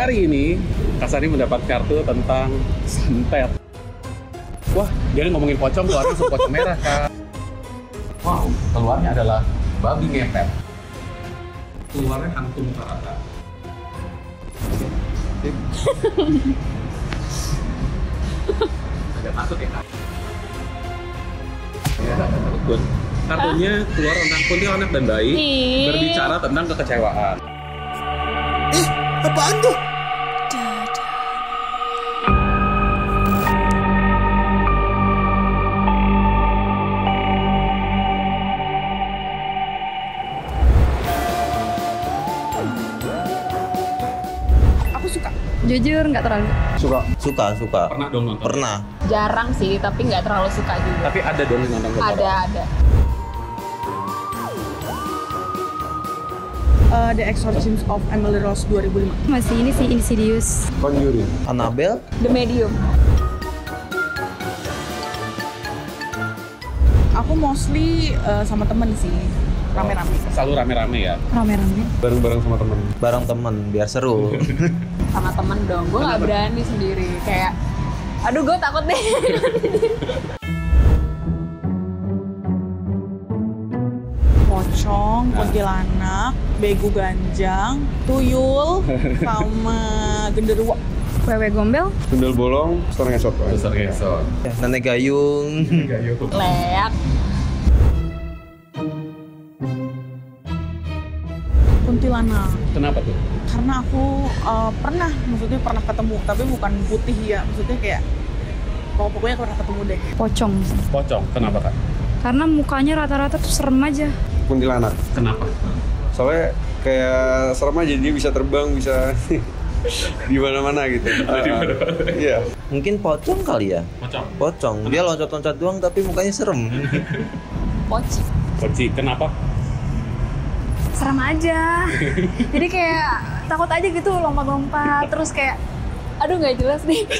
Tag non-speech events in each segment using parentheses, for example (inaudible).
hari ini Kasani mendapat kartu tentang santet. Wah, dia ngomongin pocong keluarnya langsung pocong merah kak. Wow, keluarnya adalah babi ngepet. Keluarnya hantu muka rata. Agak takut ya kak? Ya, takut. Kartunya keluar tentang kuntilanak dan bayi Ih. berbicara tentang kekecewaan. Eh, apaan tuh? Jujur nggak terlalu. Suka. Suka, suka. Pernah dong nonton? Pernah. Jarang sih, tapi nggak terlalu suka juga. Tapi ada dong yang nonton. Ada ada. Uh, The Exorcism of Emily Rose 2005. Masih ini sih Insidious. Conjuring. Annabelle. The Medium. Aku mostly uh, sama temen sih, rame-rame. Selalu rame-rame ya. Rame-rame. Bareng-bareng sama temen. Bareng temen, biar seru. (laughs) Sama temen dong. Gue nggak berani sendiri. Kayak, aduh gue takut deh. (laughs) Pocong, kuntilanak, begu ganjang, tuyul, (laughs) sama genderuwo. Wewe gombel, Sundel bolong, setengah esok. Besar gesot. Nenek gayung. leak. Kuntilanak. Kenapa tuh? Karena aku uh, pernah, maksudnya pernah ketemu, tapi bukan putih ya, maksudnya kayak pokok- pokoknya aku pernah ketemu deh. Pocong. Pocong. Kenapa kak? Karena mukanya rata-rata tuh serem aja. Kuntilanak. Kenapa? Soalnya kayak serem aja dia bisa terbang, bisa (laughs) di mana-mana gitu. (laughs) Ah, Iya. Mungkin pocong kali ya? Pocong. Pocong. Dia loncat-loncat doang tapi mukanya serem. (laughs) Poci. Poci. Kenapa? Serem aja. (laughs) Jadi kayak takut aja gitu lompat-lompat. Terus kayak, aduh nggak jelas nih. (laughs)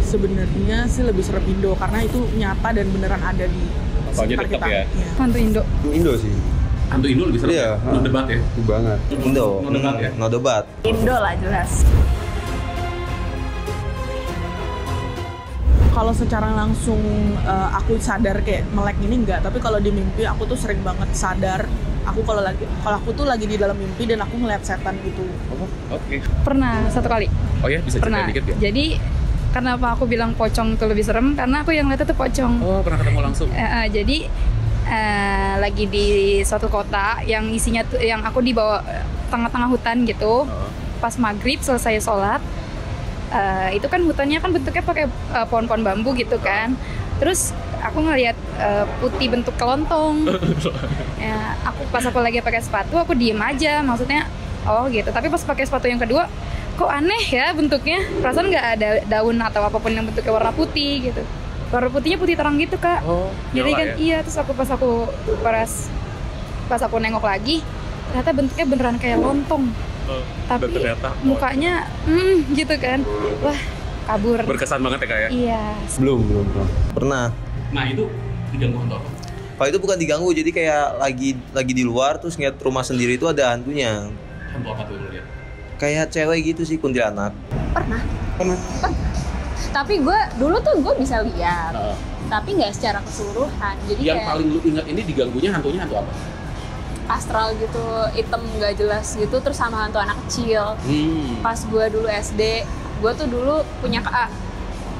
Sebenarnya sih lebih serem Indo karena itu nyata dan beneran ada di Soalnya sekitar deket kita. ya. Iya. Hantu Indo. Indo sih. Hantu Indo lebih serem Iya, ya? Ah. debat ya? Itu banget. Indo. No debat ya? No debat. Indo lah jelas. Kalau secara langsung uh, aku sadar kayak melek ini enggak, tapi kalau di mimpi aku tuh sering banget sadar aku kalau lagi kalau aku tuh lagi di dalam mimpi dan aku ngeliat setan gitu. Oh, oke. Pernah satu kali. Oh ya, bisa Pernah. dikit ya? Jadi kenapa aku bilang pocong itu lebih serem? Karena aku yang lihat itu pocong. Oh, pernah ketemu langsung? Eh, eh, jadi eh, lagi di suatu kota yang isinya tuh yang aku di bawah eh, tengah-tengah hutan gitu. Oh. Pas maghrib selesai sholat, eh, itu kan hutannya kan bentuknya pakai eh, pohon-pohon bambu gitu kan. Terus aku ngelihat eh, putih bentuk kelontong. (laughs) ya, aku pas aku lagi pakai sepatu aku diem aja, maksudnya oh gitu. Tapi pas pakai sepatu yang kedua, kok aneh ya bentuknya. Perasaan nggak ada daun atau apa pun yang bentuknya warna putih gitu. Warna putihnya putih terang gitu kak. Oh, Jadi kan ya? iya terus aku pas aku pas pas aku nengok lagi ternyata bentuknya beneran kayak lontong. Tapi ternyata oh, mukanya hmm gitu kan. Wah, kabur. berkesan banget ya kak ya? Iya. Belum, belum, belum. Pernah. Nah, itu diganggu hantu apa? Kalau itu bukan diganggu, jadi kayak lagi lagi di luar terus ngeliat rumah sendiri itu ada hantunya. Hantu apa tuh lihat? Kayak cewek gitu sih kuntilanak. Pernah. Pernah. Tapi gue dulu tuh gue bisa lihat, Heeh. tapi nggak secara keseluruhan. Jadi yang kayak paling lu ingat ini diganggunya hantunya hantu apa? Astral gitu, hitam nggak jelas gitu, terus sama hantu anak kecil. Hmm. Pas gue dulu SD, gue tuh dulu punya ah,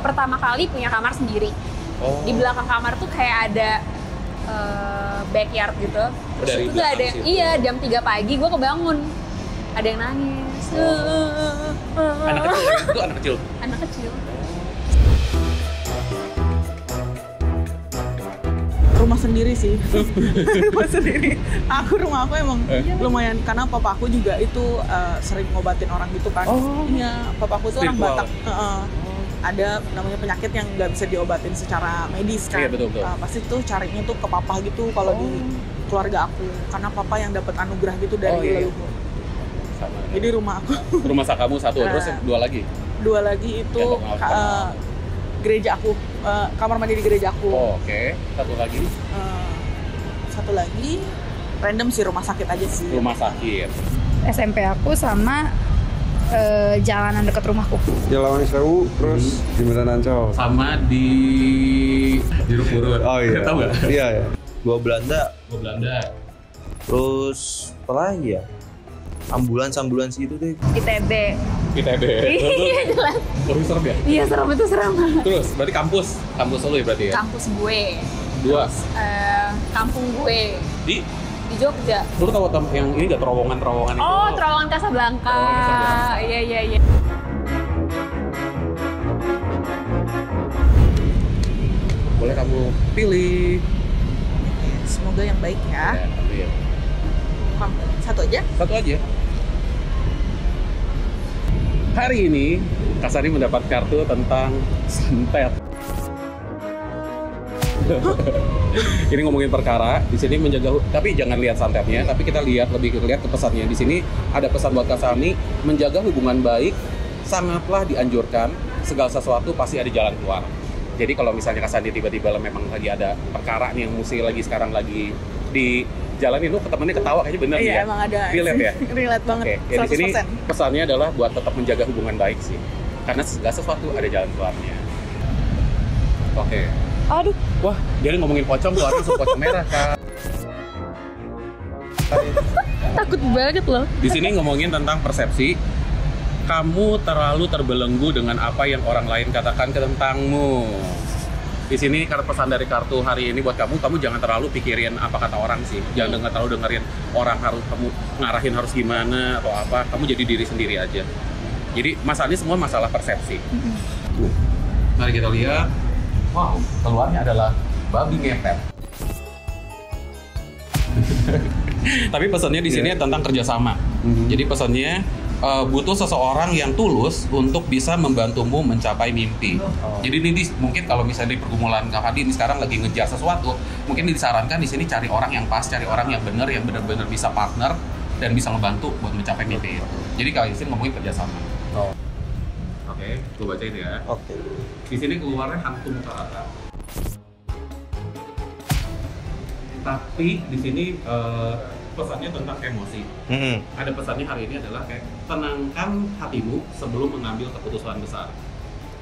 pertama kali punya kamar sendiri. Oh. Di belakang kamar tuh kayak ada eh, backyard gitu. Terus Dari itu tuh ada situ. iya jam 3 pagi gue kebangun. Ada yang nangis. (laughs) Anak kecil itu anak kecil. Anak kecil. Rumah sendiri sih (laughs) rumah sendiri aku rumah aku emang Eh. lumayan karena papa aku juga itu uh, sering ngobatin orang gitu kan Oh. iya papa aku tuh orang. Batak Heeh. ada namanya penyakit yang nggak bisa diobatin secara medis kan Iya, betul, betul. Uh, pasti tuh carinya tuh ke papa gitu kalau di keluarga aku karena papa yang dapat anugerah gitu dari Oh, iya. leluhur Sama. jadi rumah aku Rumah sakamu satu, Nah. (laughs) terus dua lagi. dua lagi itu Ya, uh, gereja aku uh, kamar mandi di gereja aku Oh, Oke, satu lagi. Eh, satu lagi random sih rumah sakit aja sih Rumah sakit. SMP aku sama eh, jalanan dekat rumahku. Ya Lawang Sewu, terus Hmm. Jembatan Ancol. Sama di Jeruk Purut. Oh iya. Tahu nggak? Iya ya. Gua Belanda, Gua Belanda. terus apa lagi ya? Ambulans ambulans itu deh. ITB. ITB. (laughs) Iya jelas. Lebih serem ya? Iya serem itu serem banget. Terus, berarti kampus. Kampus lu ya berarti ya? Kampus gue, Dua. eh, kampung gue Di di Jogja. lu tahu tem- yang ini gak terowongan-terowongan itu? Oh, terowongan Casablanca. Terowongan Casablanca. Iya iya iya. Boleh kamu pilih. semoga yang baik ya Ya, ambil. Pam, satu aja Satu aja. Hari ini Kasari mendapat kartu tentang santet. ini ngomongin perkara, di sini menjaga tapi jangan lihat santetnya, tapi kita lihat lebih ke lihat ke pesannya. Di sini ada pesan buat Kasani, menjaga hubungan baik sangatlah dianjurkan. Segala sesuatu pasti ada jalan keluar. Jadi kalau misalnya Kasani tiba-tiba memang lagi ada perkara nih yang mesti lagi sekarang lagi di jalan itu temennya ketawa kayaknya bener iya ya. emang ada Relate ya? (laughs) relate banget Oke, ya di sini 100%. pesannya adalah buat tetap menjaga hubungan baik sih. Karena segala sesuatu ada jalan keluarnya. Oke. Aduh, Wah, jadi ngomongin pocong keluar langsung pocong merah kan. (laughs) takut banget loh. Di sini ngomongin tentang persepsi. Kamu terlalu terbelenggu dengan apa yang orang lain katakan tentangmu. Di sini karena pesan dari kartu hari ini buat kamu, kamu jangan terlalu pikirin apa kata orang sih. Jangan dengar terlalu dengerin orang harus kamu ngarahin harus gimana atau apa. Kamu jadi diri sendiri aja. Jadi masalah ini semua masalah persepsi. Tuh. Mari kita lihat. Wow, keluarnya adalah babi ngepet. (laughs) Tapi pesannya di sini tentang kerjasama. Mhm. Jadi pesannya eh, butuh seseorang yang tulus untuk bisa membantumu mencapai mimpi. Jadi ini mungkin kalau misalnya di pergumulan Kak Hadi ini sekarang lagi ngejar sesuatu, mungkin disarankan di sini cari orang yang pas, cari orang yang benar, yang benar-benar bisa partner dan bisa ngebantu buat mencapai mimpi itu. Jadi kalau di sini ngomongin kerjasama. Oh. Oke, gue bacain ya. Oke. Di sini keluarnya hantu muka rata. Tapi di sini eh, pesannya tentang emosi. Mm-mm. Ada pesannya hari ini adalah kayak tenangkan hatimu sebelum mengambil keputusan besar.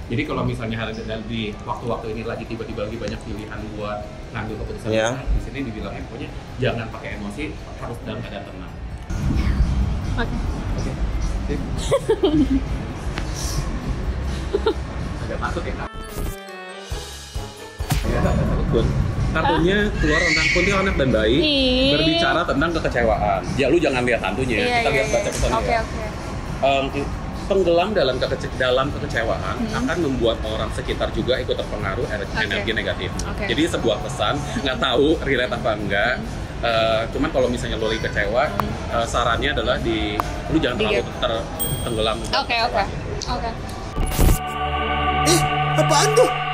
Jadi kalau misalnya hari di waktu-waktu ini lagi tiba-tiba lagi banyak pilihan buat ngambil keputusan Iya. besar, di sini dibilangnya pokoknya jangan pakai emosi, harus dalam keadaan tenang. Oke. Oke. Sip. (laughs) Agak takut ya kak? Ya, Bun. Kartunya keluar tentang kuntilanak dan bayi Ih. berbicara tentang kekecewaan. Ya lu jangan lihat hantunya, Iya, kita iya, lihat baca iya. pesannya. Oke, ya. oke. Em, tenggelam dalam kekece dalam kekecewaan Hmm. akan membuat orang sekitar juga ikut terpengaruh ener- Oke. energi negatif. Oke. Jadi sebuah pesan nggak tahu relate apa enggak. Eh, cuman kalau misalnya lo lagi kecewa, eh, sarannya adalah di lu jangan terlalu ter- tenggelam. Oke, oke. Oke. Eh, apaan tuh?